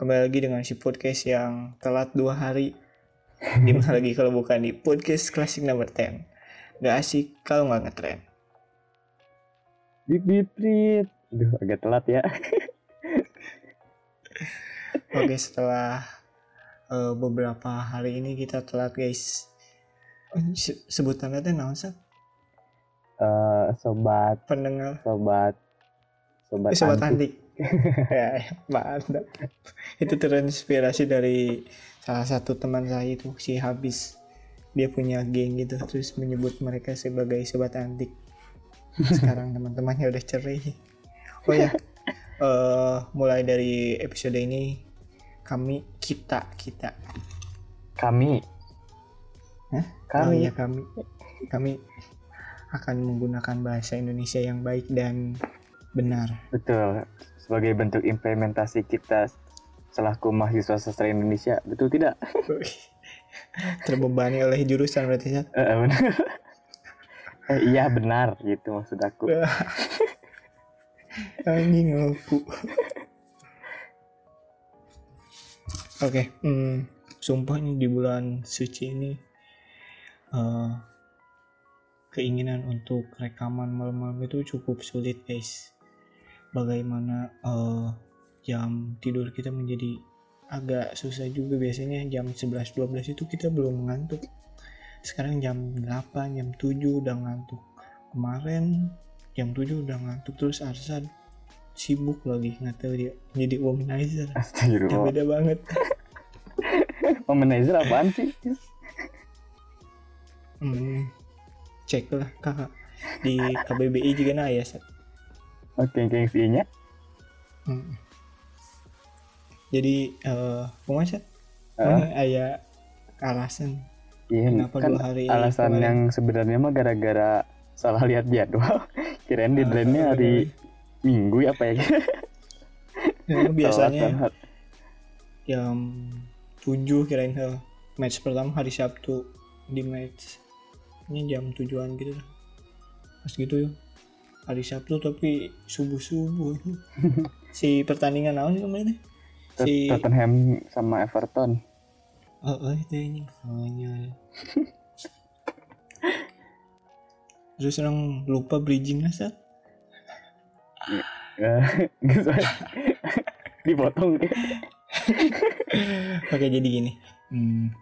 kembali lagi dengan si podcast yang telat dua hari. Di mana lagi kalau bukan di podcast klasik nomor 10. Gak asik kalau nggak ngetren. Bip bip bip. Duh, agak telat ya. Oke, setelah eh, beberapa hari ini kita telat guys. Oh, se- Sebutannya teh naon sih? Eh, sobat, Pendengar sobat, sobat, Eh, sobat antik. antik. ya, ya, mantap. Itu terinspirasi dari salah satu teman saya itu si Habis. Dia punya geng gitu terus menyebut mereka sebagai sobat antik. Sekarang teman-temannya udah cerai. Oh ya, eh, mulai dari episode ini kami kita kita Kami. Hah? Oh Kami. iya kami kami akan menggunakan bahasa Indonesia yang baik dan benar. Betul. Sebagai bentuk implementasi kita selaku mahasiswa sastra Indonesia, betul tidak? Terbebani oleh jurusan berarti ya. Benar. Eh, iya benar gitu maksud aku. Anjing aku. Oke, hmm, sumpah nih di bulan suci ini eh, keinginan untuk rekaman malam-malam itu cukup sulit guys. Bagaimana eh, jam tidur kita menjadi agak susah juga biasanya jam 11-12 itu kita belum ngantuk. Sekarang jam 8, jam 7 udah ngantuk. Kemarin jam 7 udah ngantuk terus Arsan sibuk lagi nggak tahu dia jadi womanizer ya Astagfirullah. beda banget Womanizer apaan sih? hmm, cek lah kakak di KBBI juga nah ya Oke, gengsinya. Hmm. jadi eh Eh, mana ayah alasan iya, kenapa kan dua hari alasan kemarin? yang sebenarnya mah gara-gara salah lihat jadwal. Kirain di hari Minggu ya apa ya? Ya, biasanya jam 7 kirain heh. match pertama hari Sabtu di match ini jam tujuan gitu pas gitu ya hari Sabtu tapi subuh subuh si pertandingan naon sih kemarin si Tottenham sama Everton. oh, oh itu ini konyol terus orang lupa bridging lah Sat. Eh, Dipotong. Oke jadi gini, hmm,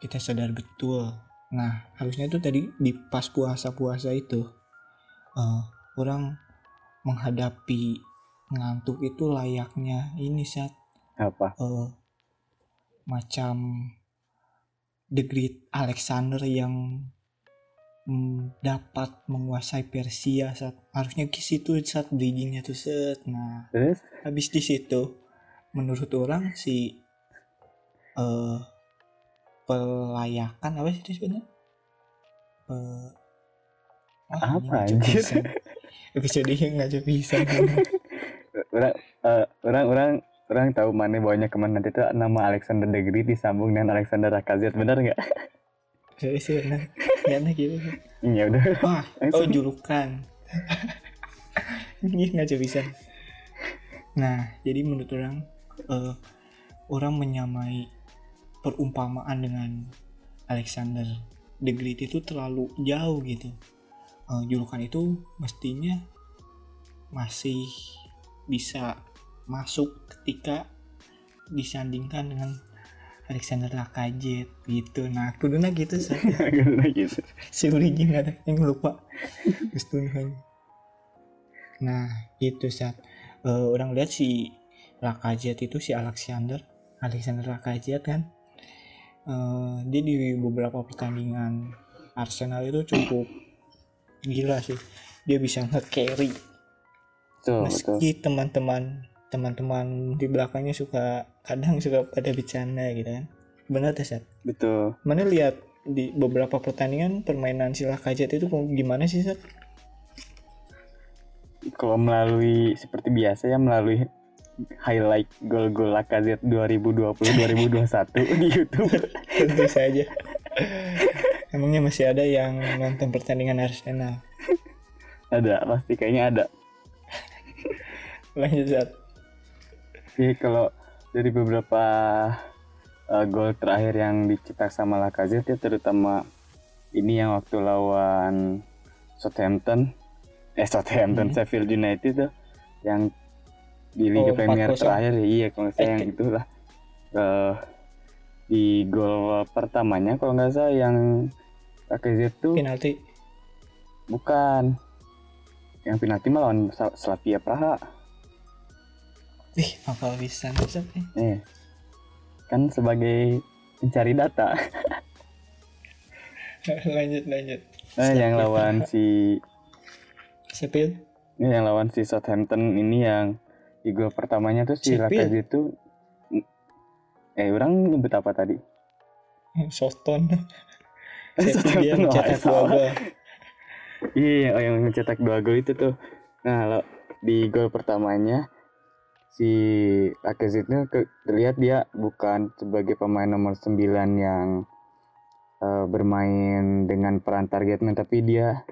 kita sadar betul. Nah harusnya itu tadi di pas puasa-puasa itu eh, orang menghadapi ngantuk itu layaknya ini saat Apa? eh, macam The Great Alexander yang mm, dapat menguasai Persia saat harusnya ke situ saat bridgingnya tuh set. Nah Terus? habis di situ menurut orang si eh pelayakan apa sih sebenarnya Eh, ah, Apa, anjir? episode yang ngaco bisa Orang, eh, orang, orang, orang tahu mana bawanya ke mana nanti tuh nama Alexander the Great disambung dengan Alexander Lacazette benar nggak? saya sih nah nyata gitu Iya udah. wah oh Langsung. julukan ini ngaco bisa nah jadi menurut orang eh, orang menyamai perumpamaan dengan Alexander the Great itu terlalu jauh gitu Eh, julukan itu mestinya masih bisa masuk ketika disandingkan dengan Alexander Lacazette gitu. Nah kuduna gitu saya Karena gitu. si bridging ada yang lupa. Tulisannya. nah itu saat eh, orang lihat si Lacazette itu si Alexander Alexander Lacazette kan. Eh, dia di beberapa pertandingan Arsenal itu cukup gila sih dia bisa nge-carry Betul, meski teman-teman teman-teman di belakangnya suka kadang suka pada bercanda gitu kan benar tuh Sat? Betul. mana lihat di beberapa pertandingan permainan si Lacazette itu gimana sih Sat? Kalau melalui seperti biasa ya melalui highlight gol-gol Lacazette 2020-2021 di YouTube. tentu saja emangnya masih ada yang nonton pertandingan Arsenal ada, pasti kayaknya ada. lanjut Sat. Oke, kalau dari beberapa uh, gol terakhir yang dicetak sama Lacazette ya terutama ini yang waktu lawan Southampton eh Southampton Hmm. Sheffield United tuh yang di Liga Oh, Premier 4-0. terakhir ya, iya kalau nggak salah yang Eh, itulah Eh, di gol pertamanya kalau nggak salah yang Lacazette tuh penalti bukan yang penalti mah lawan Slavia Praha ih apa bisa bisa eh. eh kan sebagai pencari data lanjut lanjut Nah, yang Slavia lawan Praha. si Sheffield ini yang lawan si Southampton ini yang di gol pertamanya tuh si. Lacazette itu eh orang nyebut apa tadi? Southampton Dia mencetak dua gol Iya, oh, yang mencetak dua gol itu tuh. Nah, lo, di gol pertamanya si Lacazette ke- terlihat dia bukan sebagai pemain nomor 9 yang eh, bermain dengan peran target man, tapi dia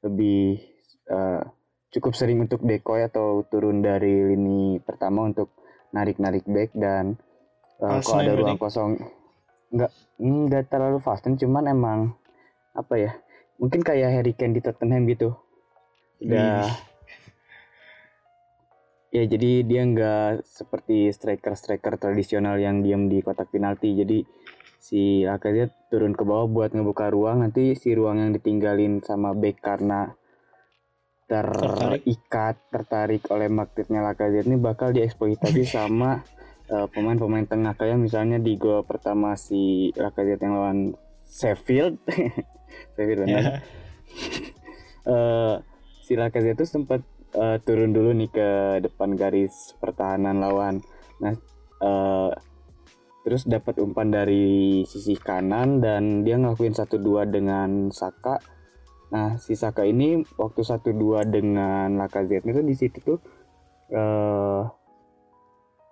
lebih eh, cukup sering untuk decoy atau turun dari lini pertama untuk narik-narik back dan False kalau ada ruang kosong nggak nggak terlalu fast cuman emang apa ya mungkin kayak Harry Kane di Tottenham gitu udah Wih. ya jadi dia nggak seperti striker-striker tradisional yang diam di kotak penalti jadi si Lacazette turun ke bawah buat ngebuka ruang nanti si ruang yang ditinggalin sama back karena Tertarik. terikat tertarik oleh magnetnya Lacazette ini bakal dieksploitasi sama eh, pemain-pemain tengah kayak misalnya di gol pertama si Lacazette yang lawan Sheffield Sheffield benar ya eh si Lacazette itu sempat eh, turun dulu nih ke depan garis pertahanan lawan. Nah, eh, terus dapat umpan dari sisi kanan dan dia ngelakuin 1-2 dengan Saka. Nah, si Saka ini waktu 1-2 dengan Lacazette itu di situ tuh eh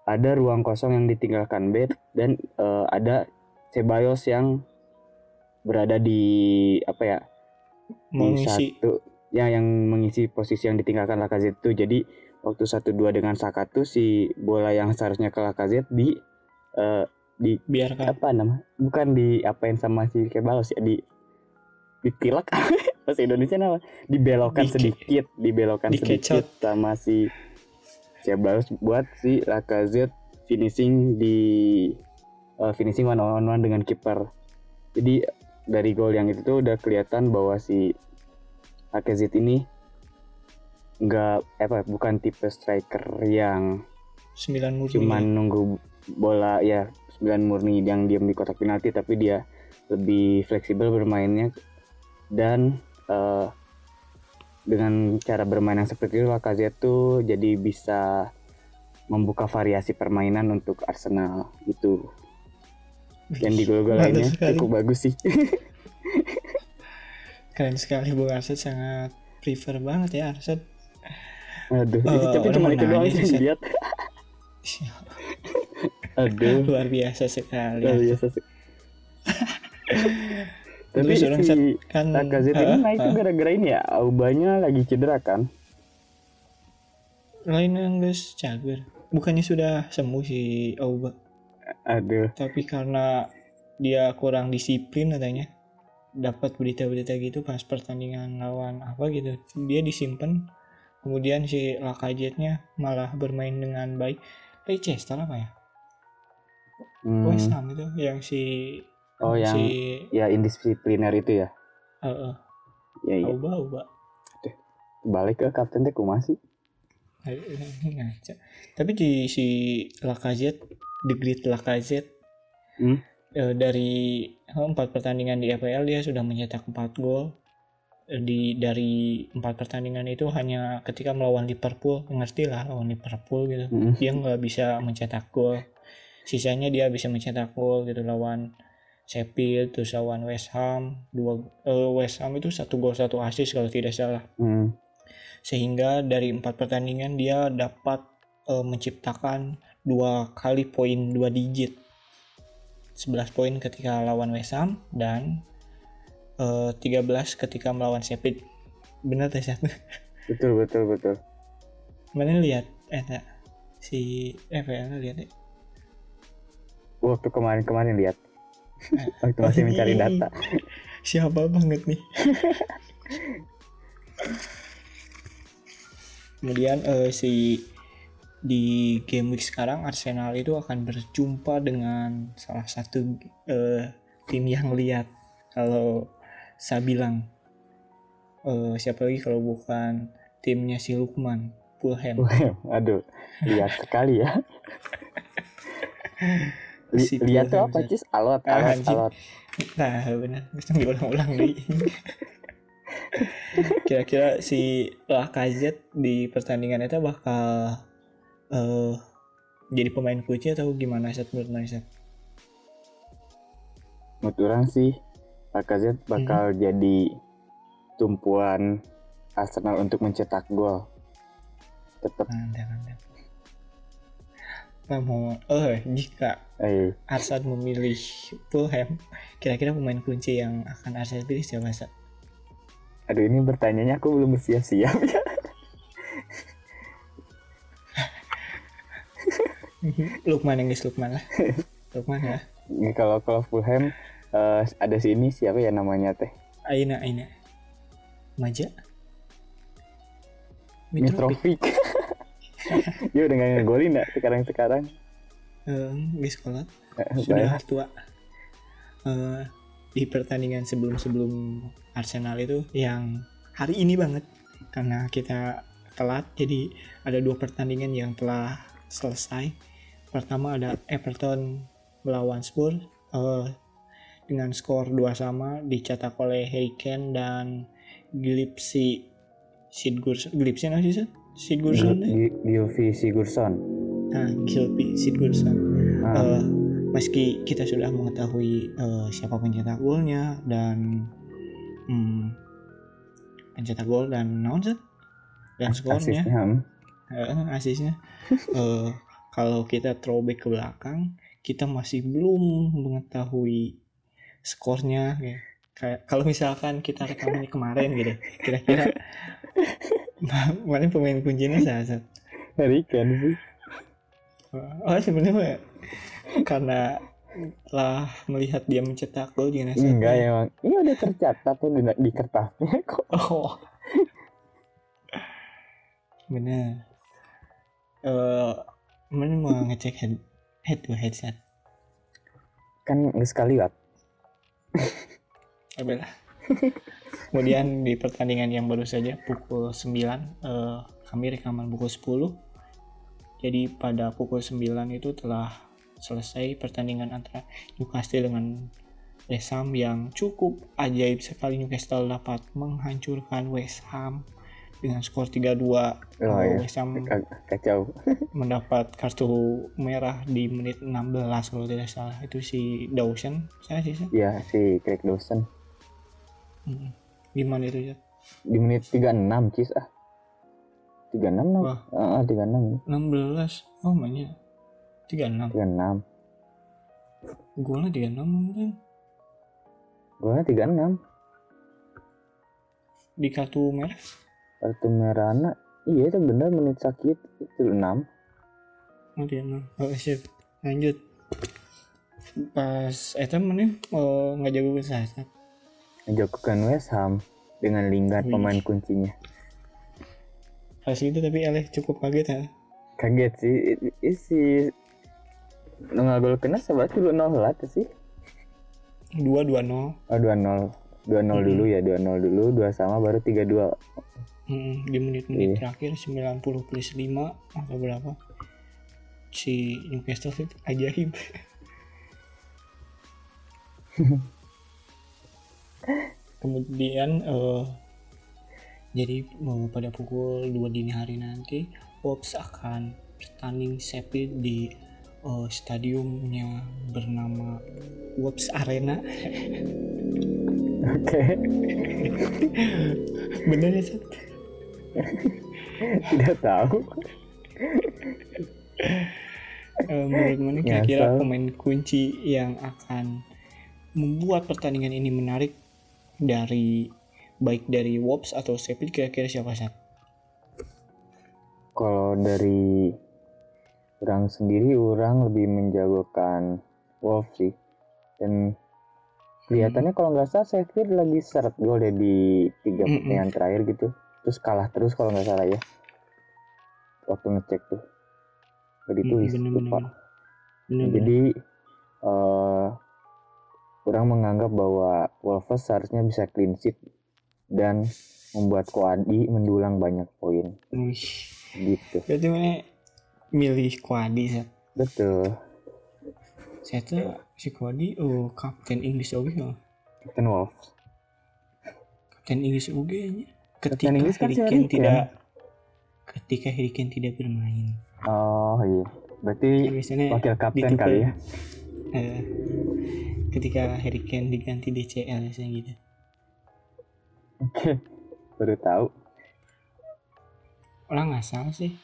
ada ruang kosong yang ditinggalkan Bet dan eh, ada Ceballos yang berada di apa ya di mengisi. satu ya yang mengisi posisi yang ditinggalkan Lacazette itu. Jadi waktu satu dua dengan Saka tuh si bola yang seharusnya ke Lacazette di eh, di biarkan. apa nama bukan di apain sama si Kebalos ya di ditilak. Bahasa Indonesia nama dibelokkan Di- sedikit dibelokkan di sedikit sama si Ceballos buat si Lacazette finishing di eh, finishing one on one dengan kiper. Jadi dari gol yang itu tuh udah kelihatan bahwa si Lacazette ini nggak apa bukan tipe striker yang sembilan murni. cuman nunggu bola ya 9 murni yang diam di kotak penalti tapi dia lebih fleksibel bermainnya dan eh, dengan cara bermain yang seperti itu Lacazette tuh jadi bisa membuka variasi permainan untuk Arsenal itu. Dan di gol-gol lainnya sekali. cukup bagus sih. Keren sekali Bung Arset sangat prefer banget ya Arset aduh itu tapi cuma itu doang sih Seth. dilihat. Aduh. Luar biasa sekali luar ya. biasa sih tapi si kan Lacazette ini naik tuh gara-gara ini ya Aubanya lagi cedera kan? Lain yang guys cager bukannya sudah sembuh si Auba. Aduh. Tapi karena dia kurang disiplin katanya dapat berita-berita gitu pas pertandingan lawan apa gitu dia disimpan. Kemudian si Lacazette-nya malah bermain dengan baik. Leicester apa ya? Hmm, West Ham itu yang si oh yang si ya indisipliner itu ya? Uh, uh, ya. Iya Auba Auba balik ke kapten teh kumaha sih Ayo, ngaca. Tapi di si Lacazette The Great Lacazette Hmm. eh, dari eh, empat pertandingan di EPL dia sudah mencetak empat gol. Eh, di dari empat pertandingan itu hanya ketika melawan Liverpool ngerti lah lawan Liverpool gitu. Mm. dia nggak bisa mencetak gol. Sisanya dia bisa mencetak gol gitu lawan Sheffield terus lawan West Ham dua eh, West Ham itu satu gol satu assist kalau tidak salah. Hmm. sehingga dari empat pertandingan dia dapat eh, menciptakan dua kali poin dua digit. 11 poin ketika lawan West Ham dan eh, 13 ketika melawan Sheffield. Teh Sat? betul betul betul. Mana lihat? Eh si FPL lihat deh waktu kemarin-kemarin lihat waktu masih mencari data. siapa banget nih? Kemudian eh, si di game week sekarang Arsenal itu akan berjumpa dengan salah satu eh, tim yang lihat. Kalau saya bilang eh, siapa lagi kalau bukan timnya si Lukman Fulham. Aduh lihat sekali ya Li- Si lihat tuh apa cis alot Ah, alot alot Nah benar, bisa diulang-ulang di. Kira-kira si Lacazette di pertandingan itu bakal eh jadi pemain kunci atau gimana set menurut Mana, Sat? menurut orang sih Lacazette bakal Hmm. jadi tumpuan Arsenal untuk mencetak gol tetap Mantap, mantap. Namun, oh jika eh Arsenal memilih Fulham, kira-kira pemain kunci yang akan Arsenal pilih siapa Sat? aduh ini bertanyanya aku belum bersiap-siap ya Lukman yang Lukman lah. Lukman ya. Ini kalau kalau Fulham eh, ada sini siapa ya namanya teh Aina, Aina. Maja? Mitrovic dia udah gak ngegolin gak sekarang sekarang. Eh, di sekolah. Sudah tua. Eh, di pertandingan sebelum-sebelum Arsenal itu yang hari ini banget. Karena kita telat jadi ada dua pertandingan yang telah selesai. Pertama ada Everton melawan Spurs eh, dengan skor dua sama dicetak oleh Harry Kane dan Gilipsi Sigurdsson Gilipsi apa sih? Sigurdsson deh. Gi- Gylfi Sigurdsson nah Gilipsi Sigurdsson Ah, Eh, meski kita sudah mengetahui eh, siapa pencetak golnya dan hmm, pencetak gol dan naon Zat? dan skornya asisnya hmm. eh, asisnya Eh, kalau kita throwback ke belakang kita masih belum mengetahui skornya ya. kayak kalau misalkan kita rekaman kemarin gitu kira-kira mana pemain kuncinya saya Zat? Harry Kane sih Oh sebenarnya Pak, karena telah melihat dia mencetak gol di Nasa. enggak ya emang ini udah tercatat tuh di, di kertasnya kok Oh. Benar. Eh, mana mau ngecek head head to headset? kan sekali Wak. Ya lah. Kemudian di pertandingan yang baru saja pukul 9 eh, kami rekaman pukul 10. Jadi pada pukul 9 itu telah selesai pertandingan antara Newcastle dengan West Ham yang cukup ajaib sekali Newcastle dapat menghancurkan West Ham dengan skor 3-2. Oh, iya. West Ham Ka- kacau mendapat kartu merah di menit 16 kalau tidak salah. Itu si Dawson, saya sih. Ya si Craig Dawson. Gimana itu ya? di menit 36 cis ah. 36 no? Wah. Ah, ah, 36 16 oh banyak 36 36 golnya 36 mungkin. Golnya 36 di kartu merah? Kartu merahnya iya itu bener menit sakit itu 6 oh 36 oh sip lanjut. Pas eta mana oh, nggak jago bahasa menjagokan West Ham dengan Lingard Wih. pemain kuncinya. Pas itu tapi Aleh cukup kaget ya? Kaget sih. I- i- si nu ngagol kena sahabat dulu nol lah sih. Dua dua oh nol. 2-0 2-0 dulu ya 2-0 dulu. 2 sama baru 3-2 Hmm, di menit-menit Iya. terakhir 90 plus 5 atau berapa? Si Newcastle itu ajaib kemudian eh, jadi eh, pada pukul 2 dini hari nanti Wolves akan bertanding Sheffield di eh, stadiumnya bernama Wolves Arena. Oke. Bener ya Sat? tidak tahu. Eh, menurut mana kira-kira pemain kunci yang akan membuat pertandingan ini menarik dari baik dari Wolves atau Sheffield kira-kira siapa sih? kalau dari orang sendiri orang lebih menjagokan Wolf sih dan kelihatannya kalau nggak salah Sheffield lagi seret gol deh di tiga Mm-mm. pertandingan terakhir gitu terus kalah terus kalau nggak salah ya waktu ngecek tuh gak ditulis Mm, lupa bener-bener. Bener-bener. jadi eh orang menganggap bahwa Wolves seharusnya bisa clean sheet dan membuat Koadi mendulang banyak poin Wih. gitu Berarti mana milih Kwadi Sat. betul Saya tuh si Kwadi oh kapten Inggris oke oh. Captain Wolves Kapten Inggris oke nya. Ketika Kapten Inggris kan Kane. tidak ketika Harry Kane tidak bermain. oh iya berarti Biasanya wakil kapten kali ya eh, ketika Harry Kane diganti DCL biasanya gitu. baru tahu Orang ngasal sih.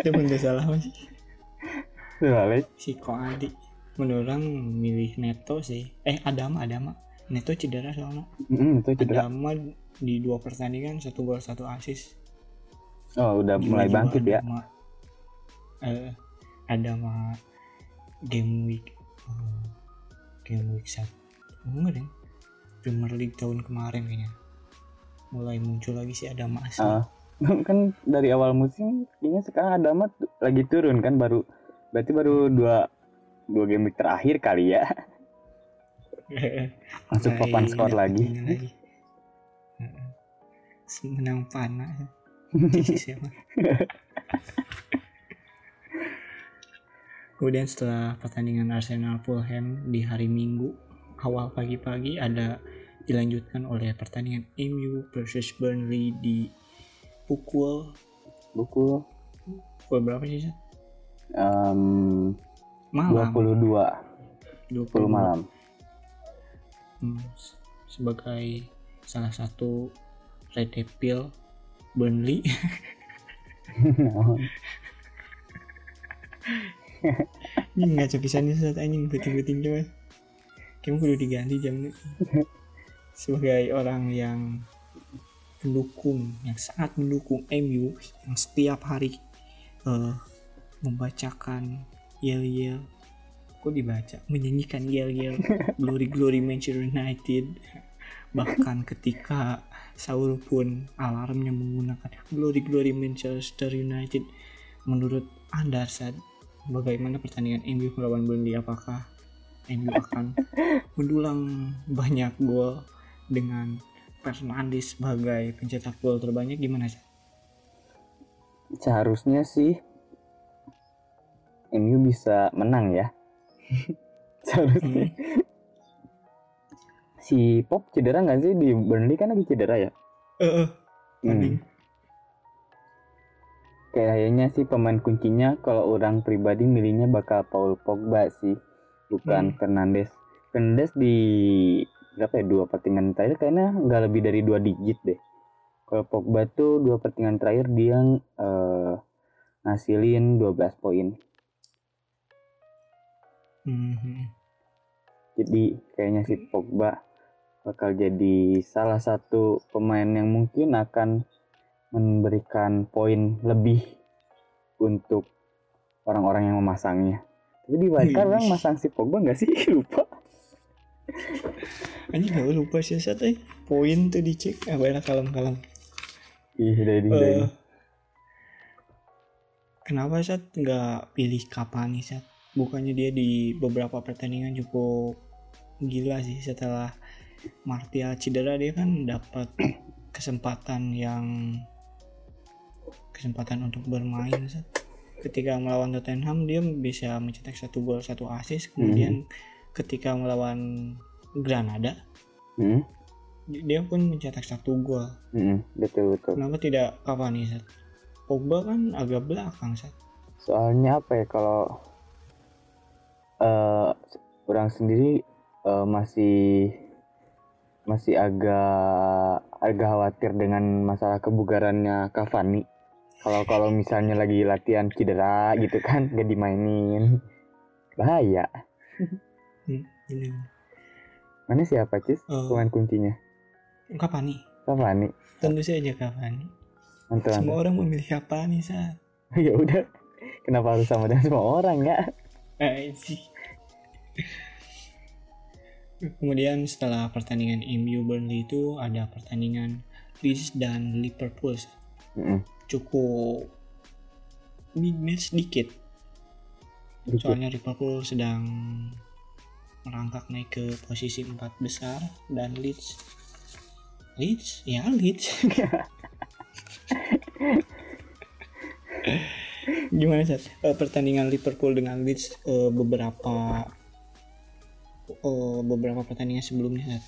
Itu bener salah sih. balik Si Koadi. Menurut orang milih Neto sih. Eh Adama Adama. Neto cedera soalnya. Mm, itu cedera Adama di dua pertandingan satu gol satu assist. oh udah mulai Juga bangkit ya Adama, eh, Adama game week eh, game week satu enggak deh. Premier League tahun kemarin kayaknya. Mulai muncul lagi si Adama asli Ah, kan dari awal musim kayaknya sekarang Adama tu- lagi turun kan baru berarti baru dua dua game week terakhir kali ya. Masuk papan skor lagi. lagi. Menang panas. Sisi siapa? Kemudian setelah pertandingan Arsenal Fulham di hari Minggu awal pagi-pagi ada dilanjutkan oleh pertandingan MU versus Burnley di pukul buku pukul berapa sih? Em, Malam. 22 20 10 malam. Hmm, sebagai salah satu Red Devil Burnley ini nggak bisa nih saat anjing beting-beting coba kamu kudu diganti jamnya sebagai orang yang pendukung yang sangat mendukung MU yang setiap hari eh, membacakan yel-yel. Kok dibaca? Menyanyikan yel-yel. Glory glory Manchester United. Bahkan ketika sahur pun alarmnya menggunakan glory glory Manchester United menurut anda saat bagaimana pertandingan MU melawan Burnley? Apakah MU akan mendulang banyak gol dengan Fernandes sebagai pencetak gol terbanyak? Gimana sih? seharusnya sih MU bisa menang ya. Seharusnya. Si Pop cedera nggak sih di Burnley? Kan lagi cedera ya. Eh, eh, Hmm. Kayaknya sih pemain kuncinya kalau orang pribadi milihnya bakal Paul Pogba sih, bukan Hmm. Fernandes. Fernandes di berapa ya dua pertandingan terakhir kayaknya nggak lebih dari dua digit deh. Kalau Pogba tuh dua pertandingan terakhir dia eh, ngasilin 12 poin. Mhm. Jadi kayaknya si Pogba bakal jadi salah satu pemain yang mungkin akan memberikan poin lebih untuk orang-orang yang memasangnya. Tapi di wildcard Wih. orang masang si Pogba nggak sih? Lupa. Anjing gak lupa sih saat eh poin tuh dicek ah baiklah kalem-kalem. Ih, dari Eh, dari. kenapa saat nggak pilih Cavani saat? Bukannya dia di beberapa pertandingan cukup gila sih setelah Martial cedera dia kan dapat kesempatan yang kesempatan untuk bermain ketika melawan Tottenham dia bisa mencetak satu gol satu assist kemudian ketika melawan Granada Hmm? dia pun mencetak satu gol Mm-mm, betul betul. kenapa tidak Cavani Sat? Pogba kan agak belakang Sat. Soalnya apa ya kalau eh orang sendiri eh, masih masih agak agak khawatir dengan masalah kebugarannya Cavani. Kalau kalau misalnya lagi latihan cedera gitu kan gak dimainin bahaya. Ini. Mana siapa Cis Oh. pemain kuncinya? Cavani Cavani. tentu saja Cavani Mantul, semua orang memilih Cavani Sat. ya udah kenapa harus sama dengan semua orang ya Eh, sih. Kemudian setelah pertandingan MU Burnley itu ada pertandingan Leeds dan Liverpool. Mm-mm. Cukup big match dikit. Dikit. Soalnya Liverpool sedang merangkak naik ke posisi empat besar dan Leeds Leeds ya Leeds gimana sih pertandingan Liverpool dengan Leeds eh, beberapa eh, beberapa pertandingan sebelumnya Sat?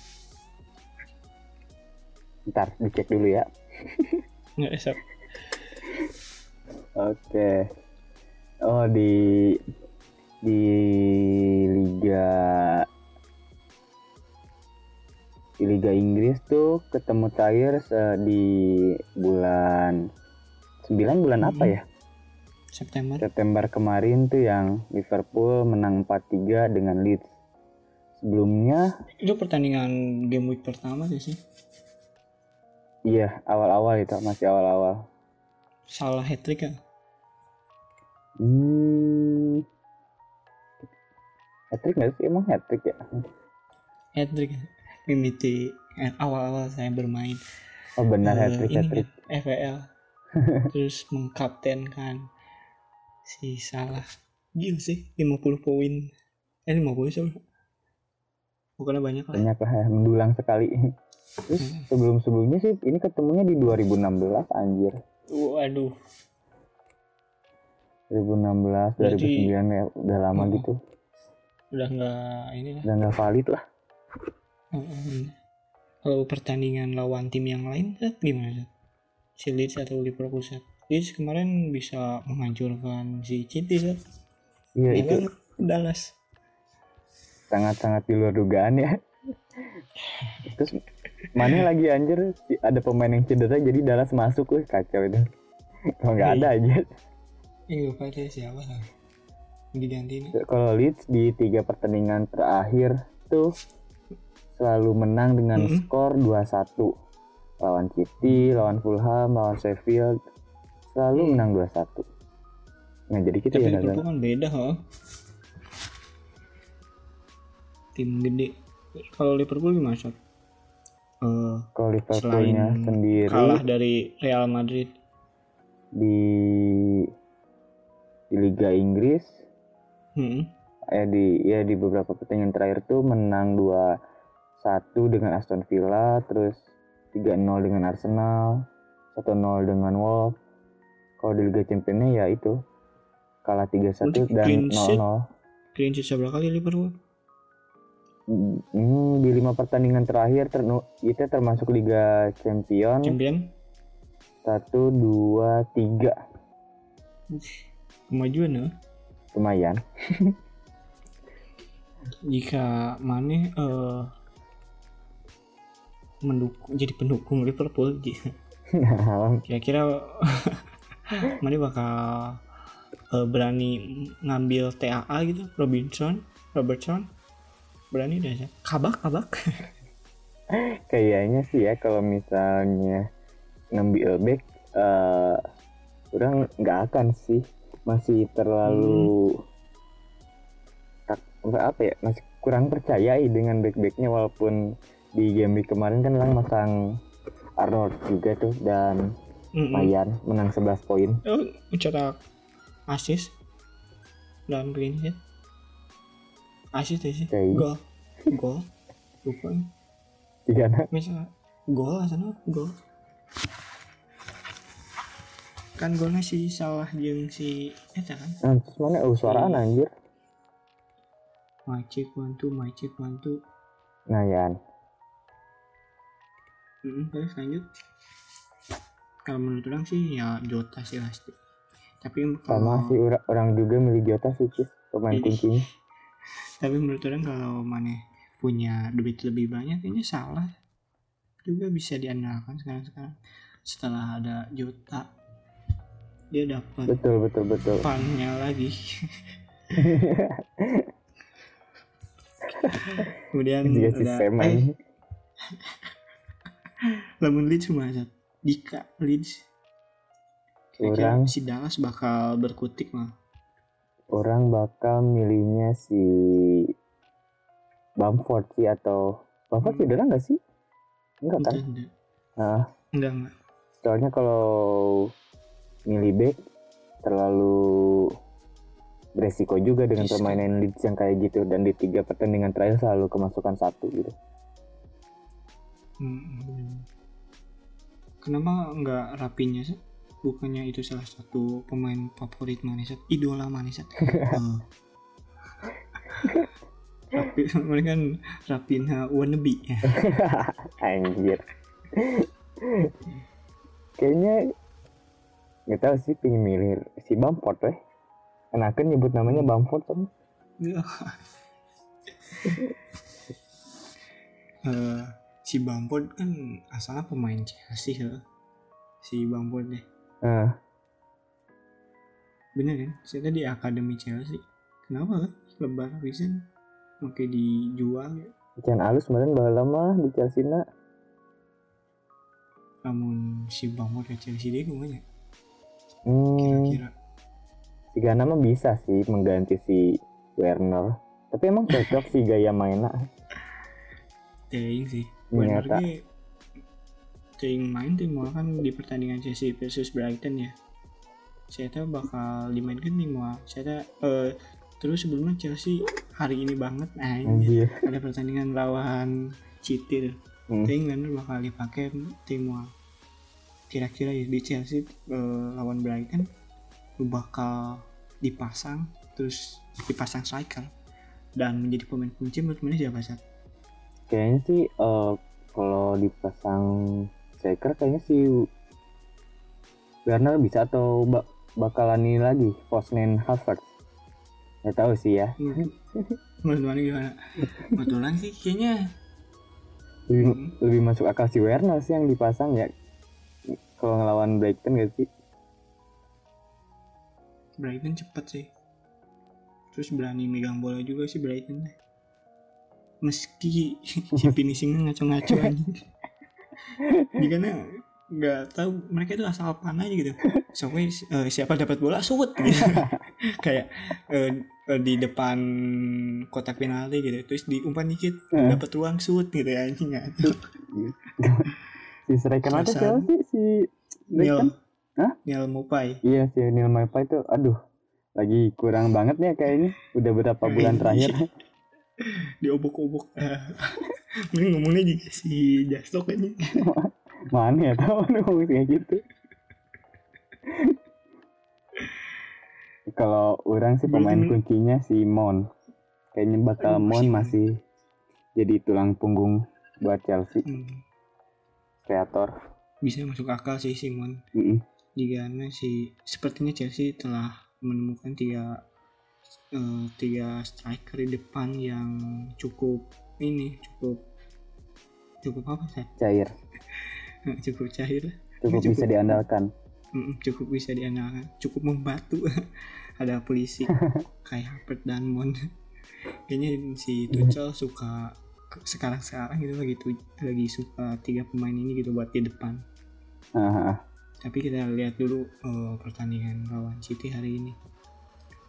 ntar dicek dulu ya nggak Sat? Oke. Oh di di liga di liga Inggris tuh ketemu terakhir se- di bulan 9 bulan apa Mhm. ya? September September kemarin tuh yang Liverpool menang 4-3 dengan Leeds. Sebelumnya itu pertandingan game week pertama sih sih iya awal-awal itu masih awal-awal. salah hat trick kan Hmm. Hat-trick nggak sih? Emang hat-trick ya? hat trick mimiti eh, awal-awal saya bermain Oh benar eh, hat-trick, ini hat-trick. kan, FPL terus mengkaptenkan si salah gila sih 50 poin eh 50 sih bukannya banyak lah banyak lah ya, mendulang sekali terus Hmm. sebelum sebelumnya sih ini ketemunya di 2016 anjir waduh 2016 Berarti- 2009 ya udah lama Oh. gitu udah nggak ini lah udah nggak valid lah Heeh. kalau pertandingan lawan tim yang lain Sat, gimana si Leeds atau Liverpool Sat? Leeds kemarin bisa menghancurkan si City Sat. iya itu kan Dallas sangat sangat di luar dugaan ya terus mana lagi anjir. Ada pemain yang cedera jadi Dallas masuk. Wih kacau itu. Kalau nggak ada aja ini lupa deh siapa lah diganti nih kalau Leeds di tiga pertandingan terakhir tuh selalu menang dengan Mm-mm. skor 2-1 lawan City, lawan Fulham, lawan Sheffield selalu menang 2-1 nah jadi kita tapi ya Liverpool Nazan. kan beda ha tim gede. Kalau Liverpool gimana Sat? Kalau Liverpoolnya selain sendiri kalah dari Real Madrid. di di Liga Inggris hmm. eh di ya di beberapa pertandingan terakhir tuh menang 2-1 dengan Aston Villa terus 3-0 dengan Arsenal 1-0 dengan Wolves. Kalau di Liga Championnya ya itu kalah 3-1 Berarti dan sheet. 0-0 clean sheet seberapa kali Liverpool Hmm, di lima pertandingan terakhir ternu- itu termasuk Liga Champion. Champion? Satu dua tiga. Kemajuan ya? Lumayan. Jika Mane eh mendukung jadi pendukung Liverpool kira-kira Mane bakal eh, berani ngambil TAA gitu? Robinson Robertson berani deh ya. Kabak kabak. Kayaknya sih ya kalau misalnya ngambil back orang nggak akan sih. Masih terlalu tak apa ya masih kurang percaya dengan back backnya walaupun di game week kemarin kan lang masang Arnold juga tuh dan Mm-mm. lumayan menang 11 poin. Oh mencetak assist dan clean sheet assist ya sih Oke. gol. Gol. Lupa. Tiga anak. Misal gol sana gol. Kan golnya si salah jeung si eta kan? Nah, terus mana? Oh suaraan anjir. My check one two my check one two. Nah yan Mm, terus lanjut. Kalau menurut orang sih ya Jota sih pasti. Tapi sama kalau sih orang, orang juga milih Jota sih Cis, pemain Ih. kuncinya tapi menurut orang kalau mana punya duit lebih banyak kayaknya salah juga bisa diandalkan sekarang sekarang setelah ada Jota dia dapat betul betul betul. pannya lagi. Kemudian juga ada eh, lamun Leeds cuma Zat. Dika Leeds Kira-kira Orang- si Dallas bakal berkutik lah. Orang bakal milihnya si Bamford sih atau Bamford Hmm. cedera nggak sih? Enggak kan? Nah, Enggak, enggak. soalnya kalau milih back terlalu beresiko juga dengan Risiko. permainan Leeds yang kayak gitu dan di tiga pertandingan terakhir selalu kemasukan satu gitu. Hmm, hmm. Kenapa enggak rapinya sih? Bukannya itu salah satu pemain favorit Manisat, idola Manisat. Eh. Rapi, mereka kan Rapinha wannabe ya. Anjir. Kayaknya nggak tahu sih pengen milih si Bamford weh. Enakan nyebut namanya Bamford kan. Eh, si Bamford kan asalnya pemain Chelsea ya. Si Bamford deh. Nah, Bener kan? Saya tadi akademi Chelsea. Kenapa kan? Lebar Vincent makai dijual ya. Jangan alus kemarin bahala lama di Chelsea na. Namun si Bamford ke Chelsea dia ke mana? Hmm, Kira-kira. tiga nama bisa sih mengganti si Werner. Tapi emang cocok sih gaya mainnya. Teing sih. Werner Teing main tim mau kan di pertandingan Chelsea versus Brighton ya. Saya tahu bakal dimainkan tim mau. Saya tahu eh, terus sebelumnya Chelsea hari ini banget nah ini ada pertandingan lawan City tuh. Hmm. Werner bakal dipakai tim mau. Kira-kira ya di Chelsea eh, lawan Brighton bakal dipasang terus dipasang striker dan menjadi pemain kunci menurut mana siapa sih? Kayaknya sih eh, kalau dipasang striker kayaknya si Werner bisa atau ba- bakalan ini lagi Fosnen Havertz. Nggak tahu sih ya. Menurut mana gimana? Kebetulan sih kayaknya Lebih, Hmm. lebih masuk akal si Werner sih yang dipasang ya. Kalau ngelawan Brighton gak sih? Brighton cepet sih. Terus berani megang bola juga sih Brighton. Meski si finishingnya ngaco-ngaco aja. Karena nggak tahu mereka itu asal panah aja gitu. Soalnya eh, siapa dapat bola shoot gitu. Kayak eh, di depan kotak penalti gitu. Terus diumpan dikit Hmm. dapat ruang shoot gitu ya anjing ngaco. Si striker apa siapa sih? Si Neil. Hah? Neil Mopai. Iya si Neil Maupay itu aduh lagi kurang banget nih kayaknya udah berapa bulan Iya. terakhir diobok-obok mending ngomongnya juga si Jastok aja. Mana ya tahu ngomong kayak gitu. Kalau orang sih pemain Berarti- kuncinya si Mon. Kayaknya bakal Aduh, Mon si Mon. masih jadi tulang punggung buat Chelsea. Hmm, kreator. Bisa masuk akal sih Simon Mm-mm. jika si sepertinya Chelsea telah menemukan tiga eh, tiga striker di depan yang cukup ini cukup. Cukup apa sih cair. Cukup cair cukup Cukup. bisa diandalkan. Cukup bisa diandalkan. Cukup membantu. Ada polisi. Kayak Harper dan Mon kayaknya si Tuchel suka sekarang sekarang gitu lagi tuh lagi suka tiga pemain ini gitu buat di depan. Ah. tapi kita lihat dulu eh, pertandingan lawan City hari ini.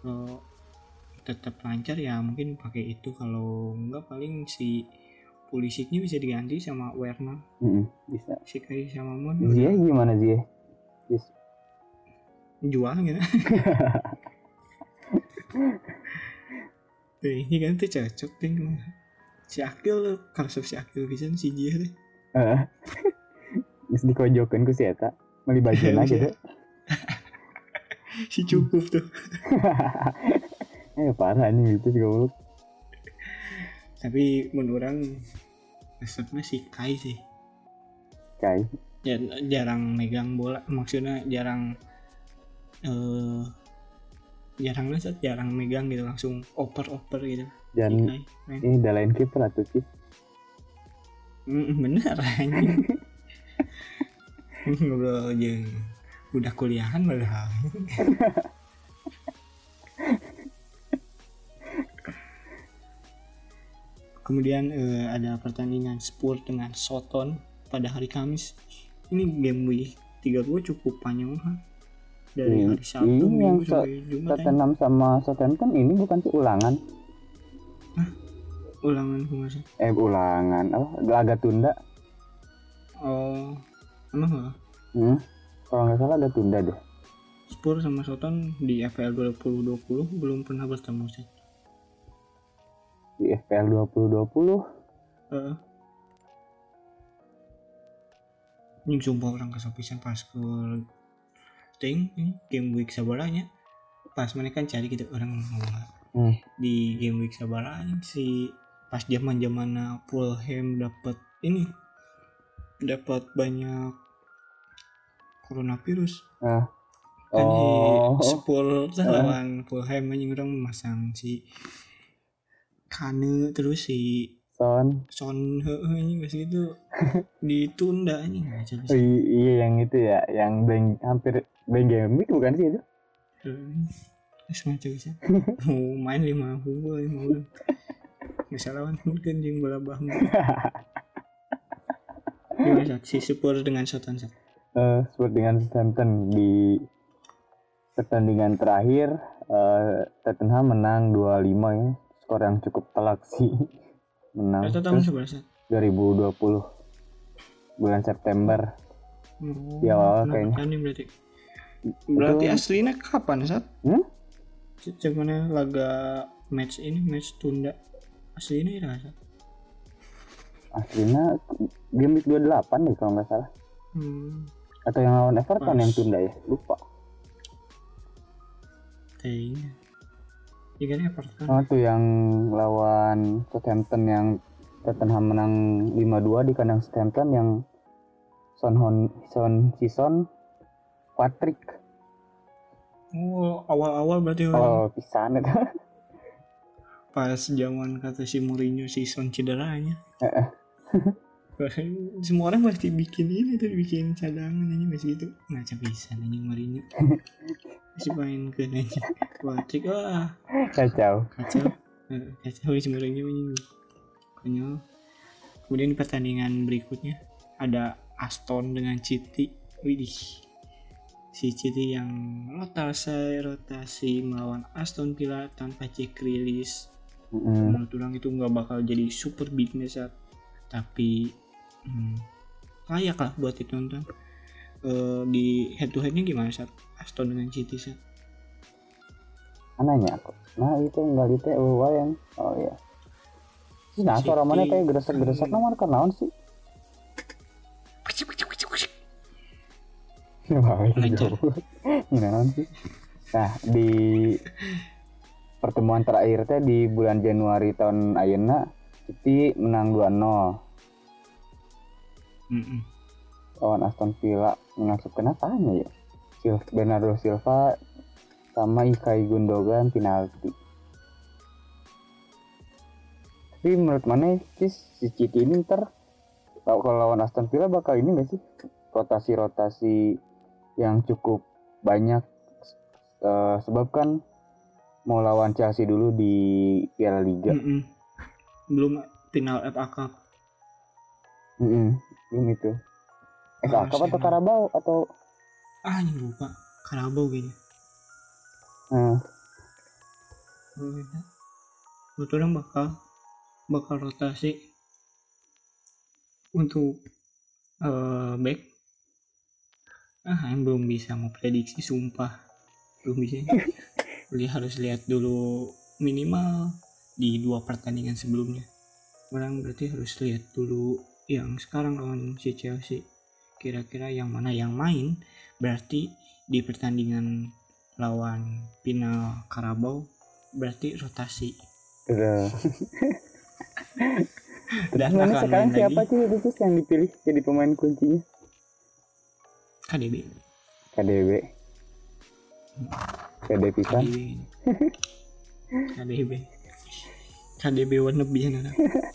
Kalau tetap lancar ya mungkin pakai itu. Kalau enggak paling si Pulisicnya bisa diganti sama Werner. Mm-mm, bisa. Si Kai sama Mon Ziyeh gimana Ziyeh Yes. jual gitu. Tuh, ini kan tuh cocok deh. Si Akil kalau si Akil bisa si Jia deh. Geus dikojokeun ku si eta. Meuli bajuna gitu si cukup tuh eh parah nih itu goblok. Tapi menurut orang resepnya si Kai sih. Kai. Ya, jarang megang bola maksudnya jarang eh jarang lah Sat. jarang megang gitu langsung oper oper gitu. Dan main. ini udah lain kiper atuh sih? Mm, bener anjing. Ngobrol aja. Udah kuliahan padahal kemudian eh, ada pertandingan Spurs dengan Soton pada hari Kamis. Ini game week 32 cukup panjang banget dari Hmm, hari Sabtu ini yang sampai Jumat. Tottenham sama Southampton ini bukan sih ulangan? Ulangan kumasa eh ulangan. Apa? Laga tunda? Oh emang nggak hmm? kalau nggak salah ada tunda deh. Spurs sama Soton di FPL 2020 belum pernah bertemu sih di FPL 2020 Heeh. Ini sumpah orang kesapisan pas ke ting ini game week sabaranya pas mereka kan cari gitu orang ngomong Hmm. di game week sabaranya si pas zaman zamannya Fulham dapat ini dapat banyak coronavirus Ah. kan Oh. Spurs Ah. lawan Fulham anjing orang memasang si Kane terus si Son. Son heeh ini masih gitu ditunda ini. Aja Oh, iya yang itu ya yang bang hampir week bukan sih itu? Terus macam bisa mau main lima puluh lima puluh. Bisa lawan mungkin yang bola bahu gimana si Spurs dengan Sat? Eh, seperti dengan Southampton di pertandingan terakhir eh, Tottenham menang 2-5 ya skor yang cukup telak sih menang atau tahun Terus sebelah Sat? 2020 bulan September Oh, Di awal kayaknya. tanding berarti berarti Itu- aslinya kapan Sat? Hmm? Cuman laga match ini match tunda aslinya ya Sat? aslinya game week 28 deh kalau nggak salah Hmm, atau yang lawan Everton Pas. yang tunda ya lupa kayaknya Everton oh tuh yang lawan Southampton yang Tottenham menang 5-2 di kandang Southampton yang Son Hon Son Sison Patrick Oh, awal-awal berarti oh pisan itu pas zaman kata si Mourinho si Son cederanya. Heeh. Semua orang pasti bikin ini tuh bikin cadangan aja masih gitu. Ngaca bisa nanya Mourinho. Masih main ke nanya. Patrick wah kacau kacau. Eh, Kacau Mourinho ini. Konyol. Kemudian di pertandingan berikutnya ada Aston dengan City. Widih. Si City yang rotasi rotasi melawan Aston Villa tanpa cek rilis Mm-mm. menurut orang itu nggak bakal jadi super big match tapi hmm, layak lah buat ditonton Eh, di head to headnya gimana saat Aston dengan City Sat? anehnya aku. Nah itu nggak gitu oh yang oh iya. Nah suara mana kayak geresak-geresak? Nomor kan naon sih? Sih. Nah di pertemuan terakhir teh di bulan Januari tahun ayeuna City menang 2-0 Mm-mm. Lawan Aston Villa mengasupkan apanya ya. Sil Bernardo Silva sama Ilkay Gundogan penalti. Tapi menurut mana sih si City ini ntar kalau lawan Aston Villa bakal ini gak sih? Rotasi-rotasi yang cukup banyak Eh, sebab kan mau lawan Chelsea dulu di Piala Liga. Mm-mm. belum final FA Cup. Mm-mm, ini tuh FA Cup atau. Carabao atau ah ini lupa. Karabau kayaknya. Eh, iya. menurut orang bakal bakal rotasi untuk eh back. Ah yang belum bisa mau prediksi sumpah. Belum bisa. Jadi harus lihat dulu minimal di dua pertandingan sebelumnya. Orang berarti harus lihat dulu yang sekarang lawan si Chelsea kira-kira yang mana yang main berarti di pertandingan lawan final Karabau berarti rotasi udah dan Mana sekarang siapa lagi sih itu yang dipilih jadi pemain kuncinya? KDB KDB. KDB pisan. KDB. KDB KDB wannabe nana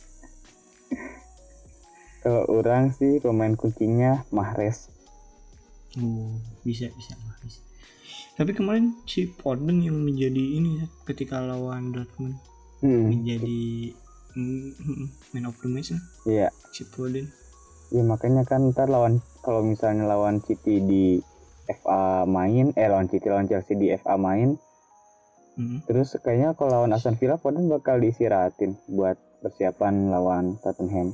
Kalau orang sih pemain kuncinya Mahrez. oh bisa bisa bisa tapi kemarin si Foden yang menjadi ini ya, ketika lawan Dortmund Hmm, menjadi mm, mm, man of the match lah iya. si Foden Ya makanya kan ntar lawan kalau misalnya lawan City di FA main eh lawan City lawan Chelsea di FA main Hmm. terus kayaknya kalau lawan Aston Villa Foden bakal diistirahatin buat persiapan lawan Tottenham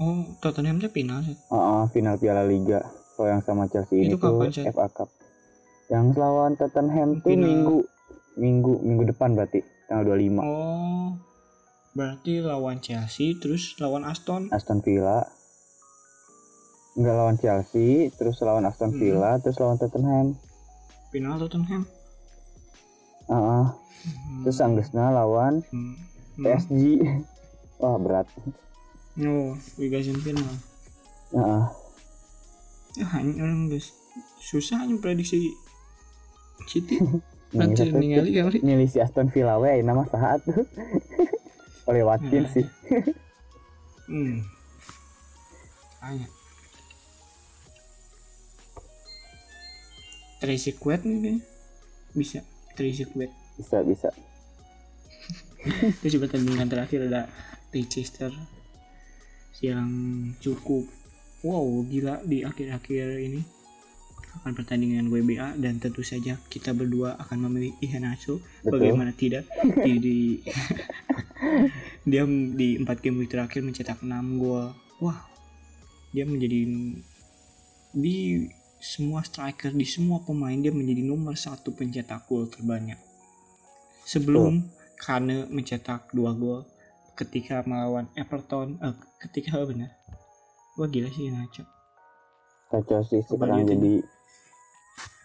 Oh, Tottenham tuh final sih. Ah, ah, final Piala Liga kalau yang sama Chelsea ini Itu tuh kapan, Seth? FA Cup yang lawan Tottenham tuh Final. minggu minggu minggu depan berarti tanggal 25 Oh. Berarti lawan Chelsea terus lawan Aston. Aston Villa nggak lawan Chelsea terus lawan Aston Hmm. Villa terus lawan Tottenham Final Tottenham. Ah, ah. Hmm. terus Anggesna lawan Hmm. Hmm. PSG wah berat Oh, Liga final. Ah, ah. Ya, hanya orang guys. Susah hanya prediksi City. Nanti ningali kali. milih si Aston Villa we nama saat tuh oleh Watkins Nah. sih Hmm. Hanya. Tracy Quet nih kayaknya. Bisa. Tracy Quet. bisa bisa Itu coba tandingan terakhir ada Leicester yang cukup wow gila di akhir-akhir ini. Akan pertandingan WBA dan tentu saja kita berdua akan memilih Iheanacho. Betul. bagaimana tidak? Di, di- dia di empat game week terakhir mencetak 6 gol. Wah dia menjadi di semua striker di semua pemain dia menjadi nomor satu pencetak gol terbanyak. Sebelum Kane mencetak dua gol ketika melawan Everton eh, ketika apa benar wah gila sih Nacho kacau sih sekarang liatin. jadi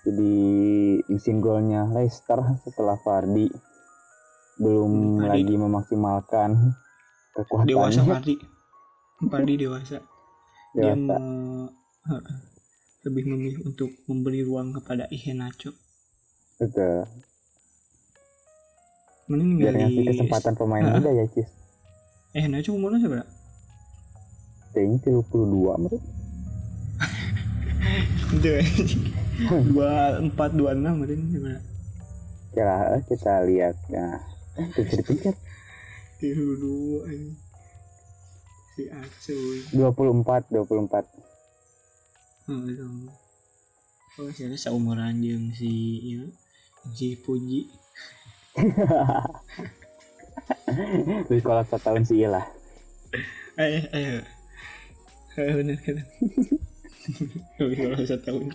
jadi mesin golnya Leicester setelah Vardy belum Vardy. lagi memaksimalkan dewasa kekuatannya Fardi Fardi dewasa. Dia dewasa. me- lebih memilih untuk memberi ruang kepada Iheanacho. Betul. Mending biar ngasih kesempatan pemain muda ya Cis Iheanacho umurnya berapa kayaknya 32 menurut itu dua empat dua enam berarti berapa kira kita lihat nah itu bisa dipencet tiga dua ini si Acu 24 24 oh itu. Oh saya seumuran jeung si ya si Puji Terus kalau setahun sih iya lah ayo ayo. Ayo bener kan kalau satu tahun.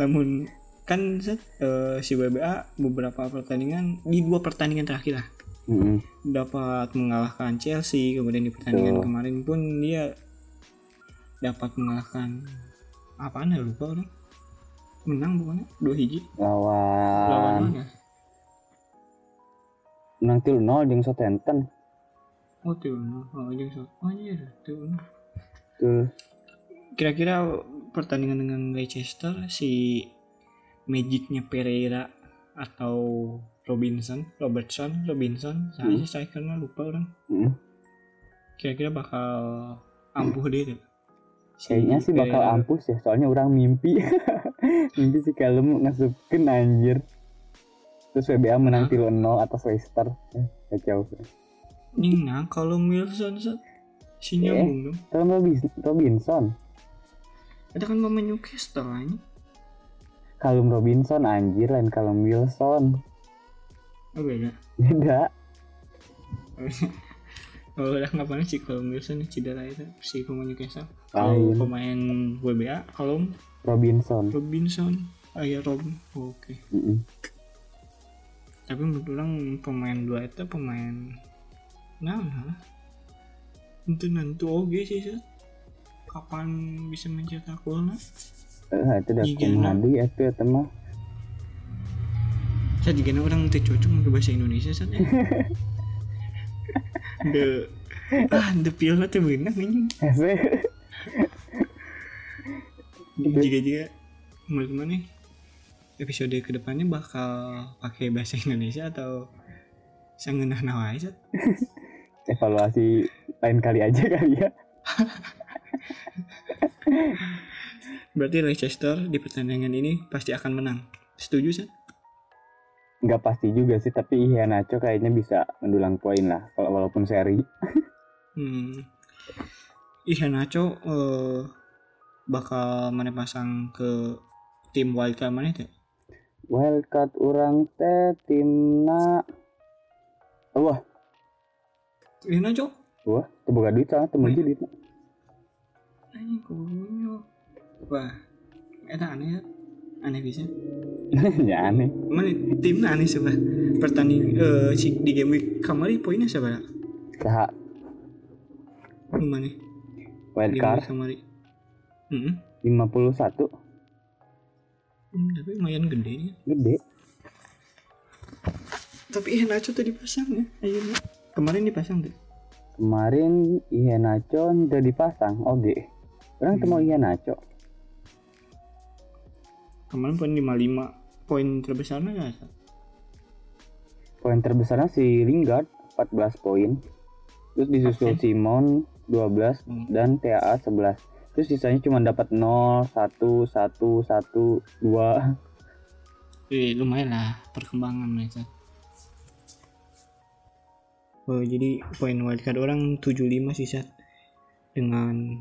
Namun kan Seth, eh, si WBA beberapa pertandingan di dua pertandingan terakhir lah. Mm-mm. dapat mengalahkan Chelsea kemudian di pertandingan Betul. kemarin pun dia dapat mengalahkan apaan ya lupa orang menang bukannya dua hiji. Lawan lawan mana menang til 0 jeung Southampton oh tuh oh jeung so oh iya tuh tuh kira-kira pertandingan dengan Leicester si Magicnya Pereira atau Robinson Robertson Robinson saya Hmm. sih saya karena lupa orang Mm. kira-kira bakal ampuh deh tuh. Si kayaknya sih bakal Pereira. ampus ya soalnya orang mimpi mimpi si Kalem ngasupkeun anjir terus WBA menang Nah. til 0 atas Leicester. Eh, kacau Ini nah kalau Wilson si Eh. nyambung dong kalau Robin- Robinson. Ada kan pemain Newcastle ini. Kalum Robinson anjir lain Kalum Wilson. Oh beda. Beda. Oh udah ngapain sih kalau Wilson cedera itu? Si pemain Newcastle. Kalau pemain WBA kalau Robinson. Robinson. Ah ya Rob. Oke. Mm-mm. Tapi menurut orang pemain dua itu pemain nah itu nanti oke sih Seth. kapan bisa mencetak gol Eh, itu udah kumadi itu ya teman saya juga orang teh cocok ke bahasa Indonesia saat ya? The ah the pilnya tuh bener ini. Jika jika menurut mana nih episode ke depannya bakal pakai bahasa Indonesia atau sangenah Sat? evaluasi lain kali aja kali ya. Berarti Leicester di pertandingan ini pasti akan menang. Setuju sih nggak pasti juga sih tapi Iheanacho kayaknya bisa mendulang poin lah kalau walaupun seri. Hmm. Iheanacho eh, bakal mana pasang ke tim wildcard mana itu wildcard orang teh timna wah. Ini aja wah terbuka duit sana temen Hmm. duit anjing konyol wah itu aneh ya. Aneh bisa. Ya aneh. Mana timnya aneh sebelah pertanding eh si di game week kemarin poinnya seberapa Saha mana? Wildcard. Kemarin hmm. 51 Hmm, tapi lumayan gede ya. Gede. Tapi eh Nacho tuh dipasang ya akhirnya kemarin dipasang tuh. Kemarin Iheanacho udah dipasang oke. Orang tuh mau Iheanacho. Kemarin poin 55 poin terbesarnya nggak Sa? poin terbesarnya si Lingard 14 poin. Terus disusul Oke. Simon 12 Hmm. dan TAA 11 terus sisanya cuma dapat 0 1 1 1 2 Eh, lumayan lah perkembangan mereka. Oh jadi poin wildcard orang 75 sih Sat. dengan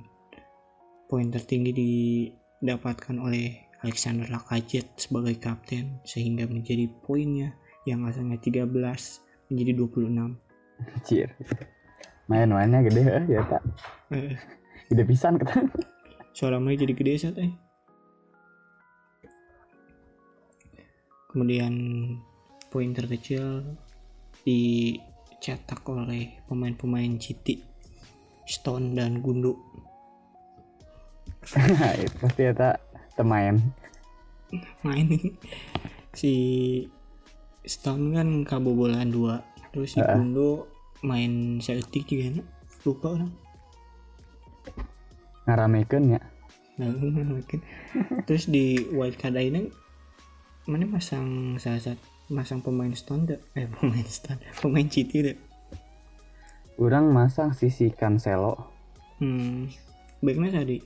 poin tertinggi didapatkan oleh Alexander Lacazette sebagai kapten sehingga menjadi poinnya yang asalnya 13 menjadi 26 Anjir. Main-mainnya gede ya, ya tak Eh, gede pisan kata suara mulai jadi gede saat eh. Kemudian poin terkecil dicetak oleh pemain-pemain Citi, Stone dan Gundu. Itu pasti ya tak temain Main si Stone kan kabobolan dua, terus si Heeh. Gundu main Celtic juga lupa orang. Ngaramekeun ya. Terus di wildcard ini mana masang salah satu masang pemain stone deh eh pemain stone pemain City deh orang masang sisi Cancelo. Hmm baiknya tadi?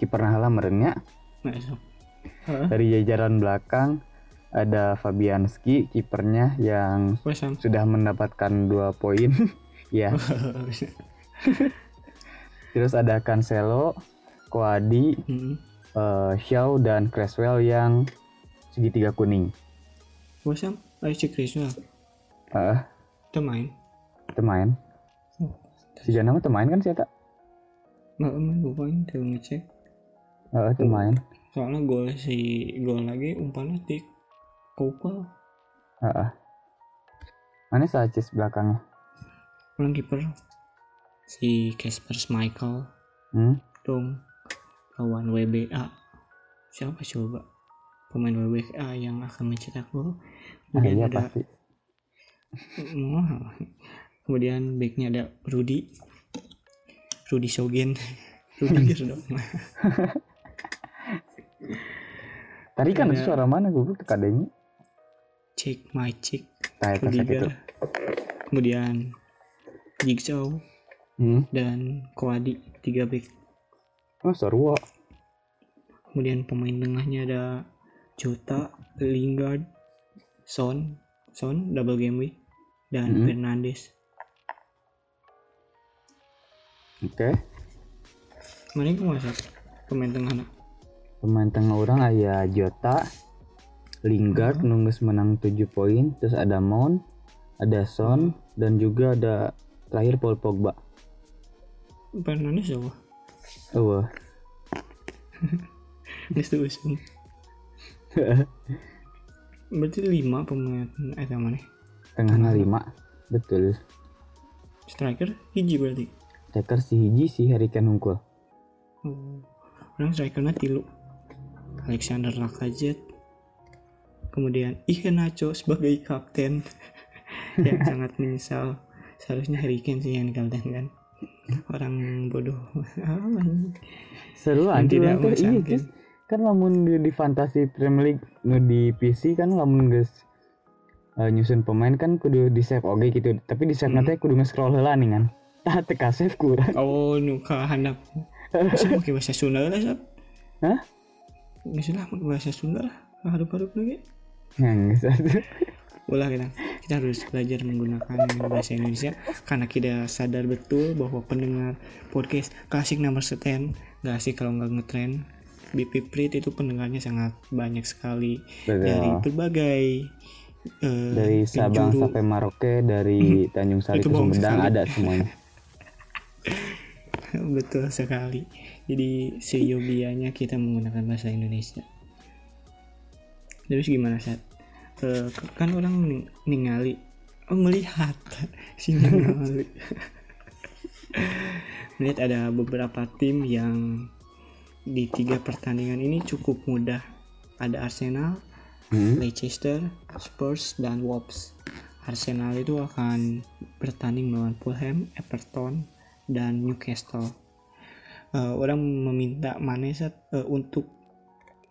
Kiper nahala merenya Hah? dari jajaran belakang ada Fabianski kipernya yang pasang sudah mendapatkan dua poin. Ya terus ada Cancelo Koadi hmm. eh, Shaw dan Creswell yang segitiga kuning. Pasang ayo cek Rizal eh? Udah main. Temain Oh, si nama temain kan sih tak nggak main lupa ini tuh ngecek. Eh temain soalnya gol si gol lagi umpannya di Kopa Heeh. mana Sanchez belakangnya? Orang kiper si Casper Michael hmm? dong. Lawan WBA siapa coba? Pemain WBA yang akan mencetak gol. Ah, kemudian iya ada pasti. Kemudian backnya ada Rudy. Rudy Sogen Rudy dong tadi kan Ada- suara mana gue tuh kadenya? Cek my check nah kemudian Jigsaw hmm? dan Koadi tiga back. Oh Sorwo kemudian pemain tengahnya ada Jota Lingard Son Son double game week dan Mhm. Fernandes. Oke. Mana itu masuk pemain tengah nak? Pemain tengah orang aya Jota Lingard nunggus menang 7 poin terus ada Mount ada Son dan juga ada terakhir Paul Pogba Fernandes apa wah. Ini tuh usung berarti lima pemain eh yang mana tengahnya 5 betul. Striker hiji berarti. Striker si hiji si Harry Kane unggul oh. orang strikernya tilu. Alexander Lacazette. Kemudian Iheanacho sebagai kapten. Yang sangat menyesal. Seharusnya Harry Kane sih yang kapten kan orang bodoh. Seru anjir tidak teh, iya guys kan lamun di, di fantasi Premier League nu di PC kan lamun guys eh, nyusun pemain kan kudu di save oke gitu. Tapi di save Hmm. nanti kudu nge-scroll heula nih kan. Tah teka save kurang. Oh nuka handap. Bisa pakai bahasa Sunda lah sob Hah? Nggak salah pakai bahasa Sunda lah. Harup-harup lagi. Yang geus. Atuh. ulah kita kita harus belajar menggunakan bahasa Indonesia karena kita sadar betul bahwa pendengar podcast klasik nomor seten nggak asik kalau nggak ngetren. BP Prit itu pendengarnya sangat banyak sekali. Betul. dari berbagai eh, dari Sabang penjuru. sampai Maroke dari Tanjung Sari ke Sumedang ada semuanya. Betul sekali. Jadi seyogianya kita menggunakan bahasa Indonesia. Terus gimana saat kan orang ning- ningali oh melihat si ningali melihat ada beberapa tim yang di tiga pertandingan ini cukup mudah ada Arsenal Hmm? Leicester, Spurs, dan Wolves. Arsenal itu akan bertanding melawan Fulham, Everton, dan Newcastle. Eh, orang meminta Manesat eh, untuk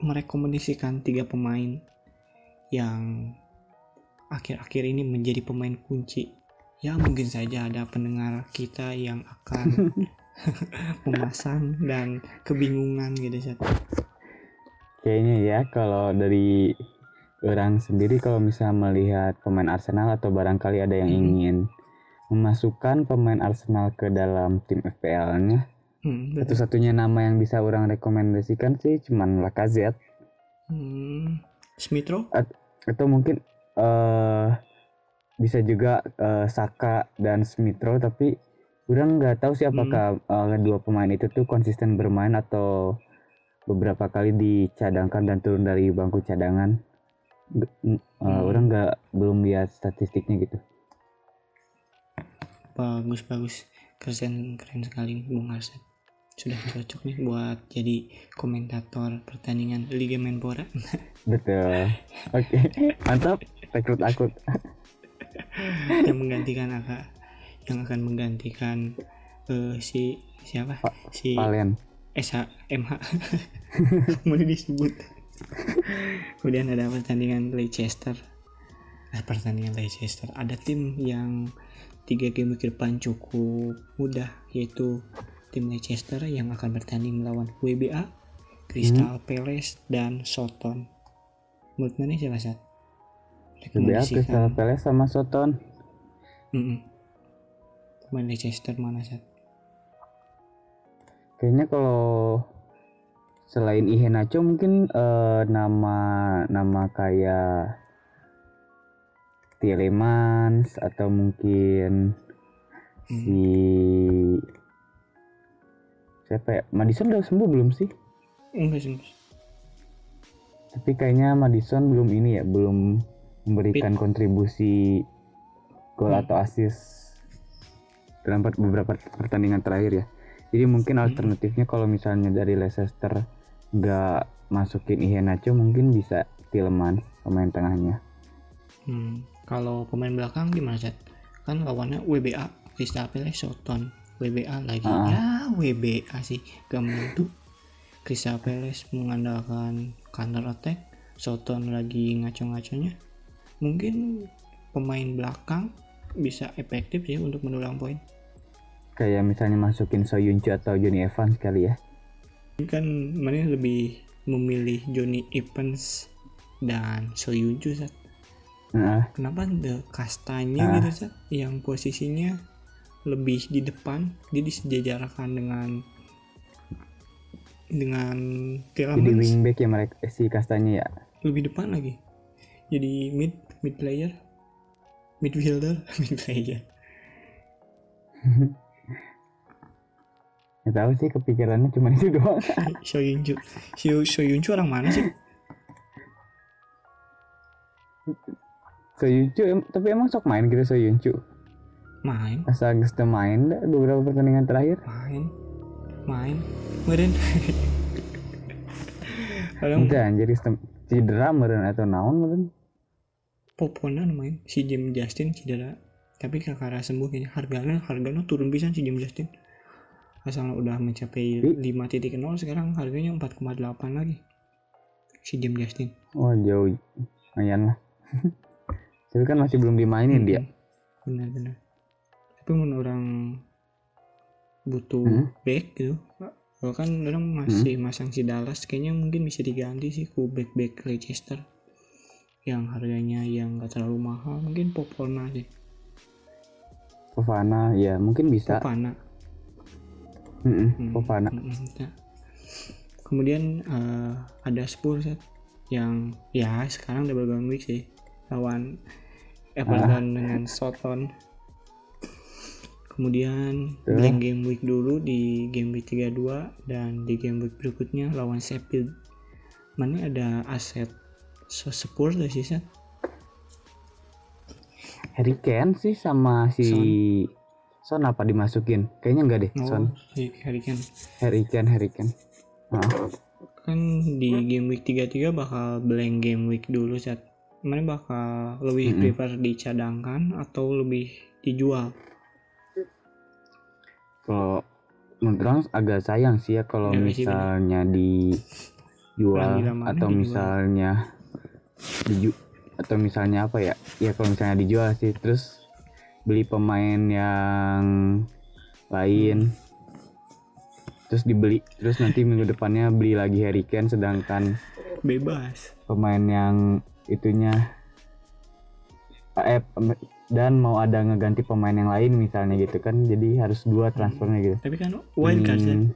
merekomendasikan tiga pemain yang akhir-akhir ini menjadi pemain kunci. Ya mungkin saja ada pendengar kita yang akan memasang dan kebingungan gitu. Kayaknya ya kalau dari orang sendiri kalau misalnya melihat pemain Arsenal atau barangkali ada yang Hmm. ingin memasukkan pemain Arsenal ke dalam tim FPL-nya, Hmm, satu-satunya nama yang bisa orang rekomendasikan sih cuman Lacazette Hmm, Smithrow? Atau mungkin eh bisa juga eh, Saka dan Smithrow tapi orang nggak tahu sih apakah eh, dua pemain itu tuh konsisten bermain atau beberapa kali dicadangkan dan turun dari bangku cadangan. Eh, Hmm. orang nggak belum lihat statistiknya gitu. Bagus bagus. Keren keren sekali Bung Arset sudah cocok nih buat jadi komentator pertandingan Liga Menpora betul. Oke. Mantap. Rekrut akut yang menggantikan aka yang akan menggantikan eh, si siapa? Si Valen. MH mau disebut. Kemudian ada pertandingan Leicester. Nah, pertandingan Leicester. Ada tim yang tiga game ke depan cukup mudah yaitu tim Leicester yang akan bertanding melawan WBA Crystal Palace dan Soton. Menurut mana siapa saat BBA Crystal Palace sama Soton. Mm-mm. pemain Leicester mana saat Kayaknya kalau selain Iheanacho mungkin eh, nama nama kayak Tielemans atau mungkin si siapa ya Madison udah sembuh belum sih? enggak sih enggak. Tapi kayaknya Madison belum ini ya belum memberikan kontribusi gol Hmm. atau assist dalam beberapa pertandingan terakhir ya. Jadi mungkin Hmm. alternatifnya kalau misalnya dari Leicester nggak masukin Iheanacho mungkin bisa Tielemans pemain tengahnya. Hmm, kalau pemain belakang gimana Chat? Kan lawannya WBA, Crystal Palace, Soton. WBA lagi. Ah. Ya, WBA sih gak menentu. Crystal Palace mengandalkan counter attack, Soton lagi ngaco-ngaconya. Mungkin pemain belakang bisa efektif sih untuk mendulang poin. Kayak misalnya masukin Soyuncu atau Johnny Evans kali ya. Kan mana lebih memilih Johnny Evans dan Soyuncu Sat. Nah, kenapa the kastanya Ah. gitu Sat, yang posisinya lebih di depan dia disejajarkan dengan dengan jadi Tielemans wingback ya mereka eh, si Kastanya ya. lebih depan lagi jadi mid mid player midfielder mid player Nggak tahu sih kepikirannya cuma itu doang. Soyuncu si Soyuncu orang mana sih Soyuncu em- tapi emang sok main gitu Soyuncu. Main. Asal teu main dah beberapa pertandingan terakhir. main. Main. Meren orang anjir sistem cedera meureun atau naon meureun. poponan main. Si Jim Justin cedera. Tapi kakara sembuh kayaknya. Harganya harganya turun bisa si Jim Justin. Asal udah mencapai Ih. 5.0 sekarang harganya 4,8 lagi. Si Jim Justin. Wah jauh. Lumayan lah. tapi kan masih belum dimainin dia. benar-benar tapi menurut orang butuh Hmm. back gitu. Kalau kan orang masih masang si Dallas kayaknya mungkin bisa diganti sih ku back back Leicester yang harganya yang gak terlalu mahal mungkin Popona sih Fofana ya mungkin bisa. Popana Mm-mm, Hmm, mm-mm, ya. kemudian eh, ada Spurs ya, yang ya sekarang double game week sih lawan Everton dengan Soton kemudian Tuh. blank game week dulu di game week 32 dan di game week berikutnya lawan Sheffield mana ada aset so Spurs sih Sat? Harry Kane sih sama si Son, apa dimasukin kayaknya enggak deh Oh, Son si Harry Kane. Harry Kane Harry Kane Ah, kan di game week 33 bakal blank game week dulu saat mana bakal lebih Mm-mm. prefer dicadangkan atau lebih dijual kalau menurut agak sayang sih ya kalau Ya, sih, misalnya dijual atau dijual. misalnya diju atau misalnya apa ya ya kalau misalnya dijual sih terus beli pemain yang lain. Terus dibeli terus nanti minggu depannya beli lagi Harry Kane sedangkan bebas. pemain yang itunya eh dan mau ada ngeganti pemain yang lain misalnya gitu kan jadi harus dua transfernya gitu. Tapi kan wild card Sat. Hmm.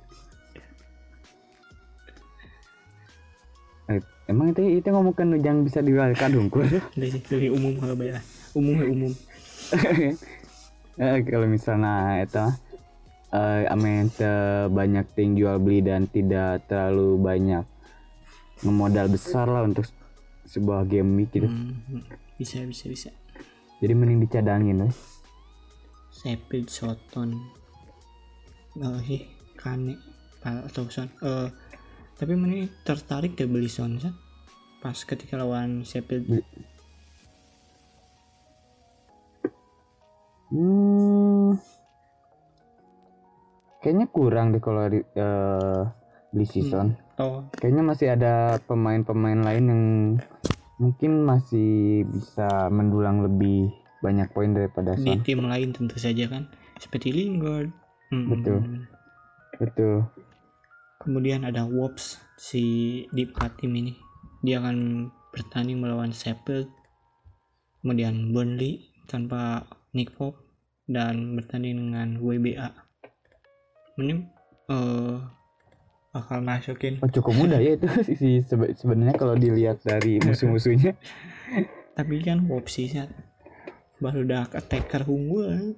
Eh, emang itu itu ngomongkan yang bisa di wildcard hungkul Udah sih, lebih umum kalau bayar. Umum ya umum. Eh, kalau misalnya itu eh amen banyak ting jual beli dan tidak terlalu banyak ngemodal besar lah untuk sebuah game gitu. Hmm, bisa bisa bisa jadi mending dicadangin weh. Sheffield Soton oh sih Kane atau Son eh tapi mana tertarik deh beli Son pas ketika lawan Sheffield Hmm. Kayaknya kurang deh kalau di, eh, beli season. oh Kayaknya masih ada pemain-pemain lain yang mungkin masih bisa mendulang lebih banyak poin daripada di Son. tim lain tentu saja kan seperti Lingard Hmm. Betul. Betul. kemudian ada Wolves si di tim ini dia akan bertanding melawan Sheffield kemudian Burnley tanpa Nick Pope dan bertanding dengan WBA ini eh bakal masukin Oh, cukup mudah ya itu sih sebe- sebenarnya kalau dilihat dari musuh-musuhnya. tapi kan Sat. baru udah attacker unggul.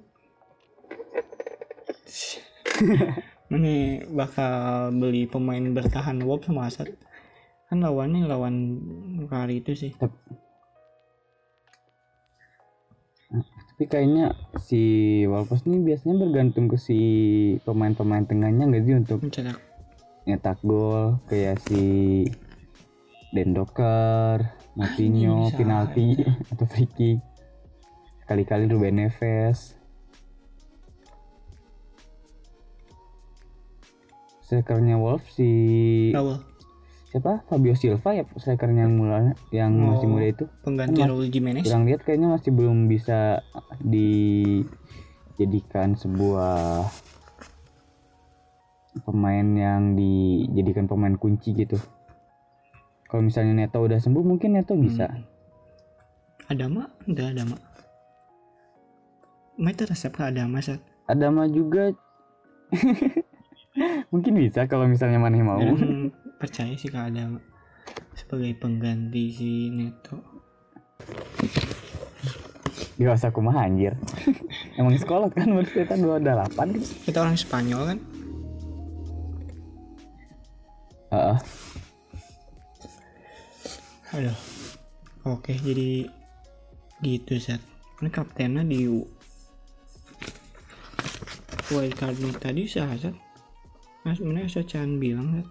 Ini bakal beli pemain bertahan Wolves sama Asad kan lawannya lawan kali itu sih. Tapi kayaknya si Wolves nih biasanya bergantung ke si pemain-pemain tengahnya nggak sih untuk mencetak nyetak gol kayak si Dendoker, Martinho, bisa penalti atau free kick. Kali-kali Ruben Neves. Strikernya Wolves si Raul siapa? Fabio Silva ya strikernya yang mula yang masih Oh. muda itu. pengganti Kan Raul Jimenez Kurang lihat kayaknya masih belum bisa dijadikan sebuah pemain yang dijadikan pemain kunci gitu. Kalau misalnya Neto udah sembuh mungkin Neto bisa. Hmm. Adama udah Adama Mata resep ke Adama Sat. Adama juga mungkin bisa kalau misalnya Mane mau. Dan percaya sih ke Adama sebagai pengganti si Neto usah kumaha anjir. Emang sekolah kan menurut kita 28 gitu. kita orang Spanyol kan Heeh. Aduh. Oke, jadi gitu Sat. Ini kaptennya di wildcard nih tadi sah Sat. Nah, sebenarnya Socan bilang Sat.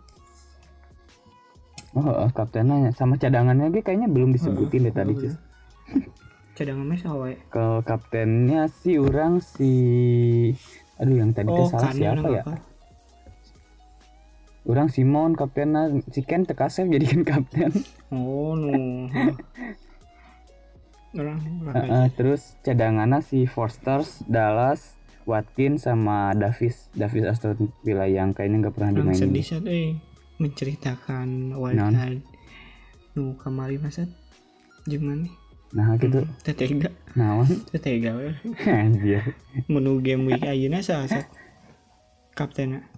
Oh, heeh, kaptennya sama cadangannya ge kayaknya belum disebutin deh tadi, Cus. Cadangan mes awe. Kalau kaptennya sih orang si aduh yang tadi Oh, salah kan siapa ya? Orang Simon kaptennya si Ken tekasep jadikan kapten. Oh, no. Orang orang Heeh, terus cadangannya si Forsters, Dallas, Watkins sama Davis, Davis Aston Villa yang kayaknya nggak pernah Orang dimainin. sedih Sat, eh menceritakan wildcard. Nu kamari Mas Sat. Gimana nih? nah gitu Teu tega, naon teu tega we. anjir Menu game week ayeuna saha kaptenna.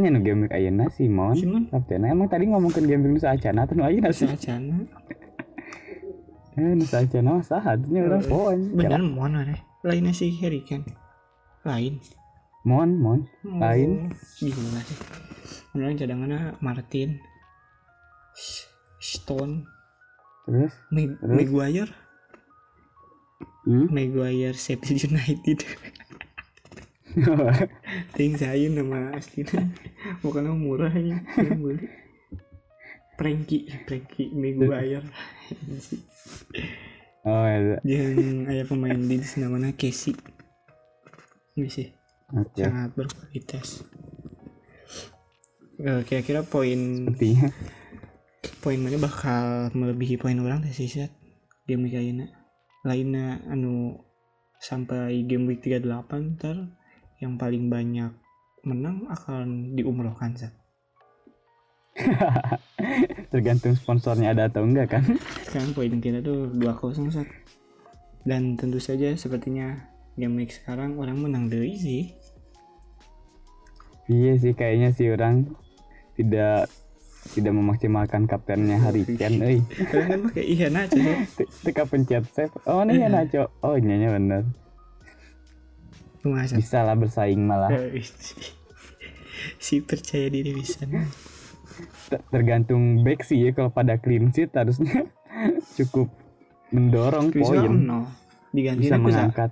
Ini nu game ayeuna Simon Simon? kapten emang tadi ngomongin game week nu saacana atau nu ayeuna sih Saacana. eh nu saacana mah saha atunya urang poin Bener mon are. Lainnya si Harry Kane. Lain. mon mon Lain. Oh, Gila sih. Orang cadangannya Martin. Stone. terus Terus? Maguire. hmm? Maguire Sheffield United. Ting saya nama aslinya. Bukan nama murah aja. Yang beli. Frankie, Frankie Maguire. oh iya Yang ayah pemain Leeds namanya Casey. Ini sih oke sangat berkualitas. Eh, Kira-kira poin sepertinya poin mana bakal melebihi poin orang sih Sat. game ayeuna lainnya anu sampai game week 38 ntar yang paling banyak menang akan diumrohkan Sat. tergantung sponsornya ada atau enggak kan? Sekarang poin kita tuh 2-0 Sat. dan tentu saja sepertinya game week sekarang orang menang dari sih iya sih kayaknya sih orang tidak tidak memaksimalkan kaptennya Harry Kane euy kalian kan pakai iya. Te- teka pencet save. Oh nih ya Nacho oh iya nya bener Sat? bisa lah bersaing malah. Eh, si percaya diri bisa. Ter- tergantung back sih ya kalau pada clean sheet harusnya cukup mendorong poin. no diganti bisa aku mengangkat.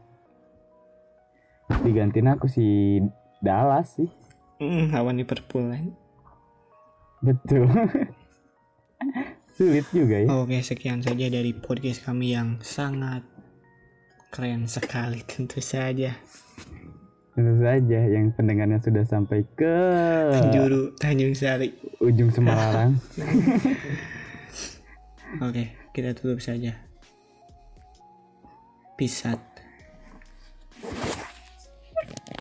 Digantiin aku si Dallas sih. Hmm, lawan Liverpool kan. betul. Sulit juga ya. Oke, sekian saja dari podcast kami yang sangat keren sekali tentu saja. Tentu saja yang pendengarnya sudah sampai ke Penjuru Tanjung Sari. ujung Semarang Oke, kita tutup saja. Peace out.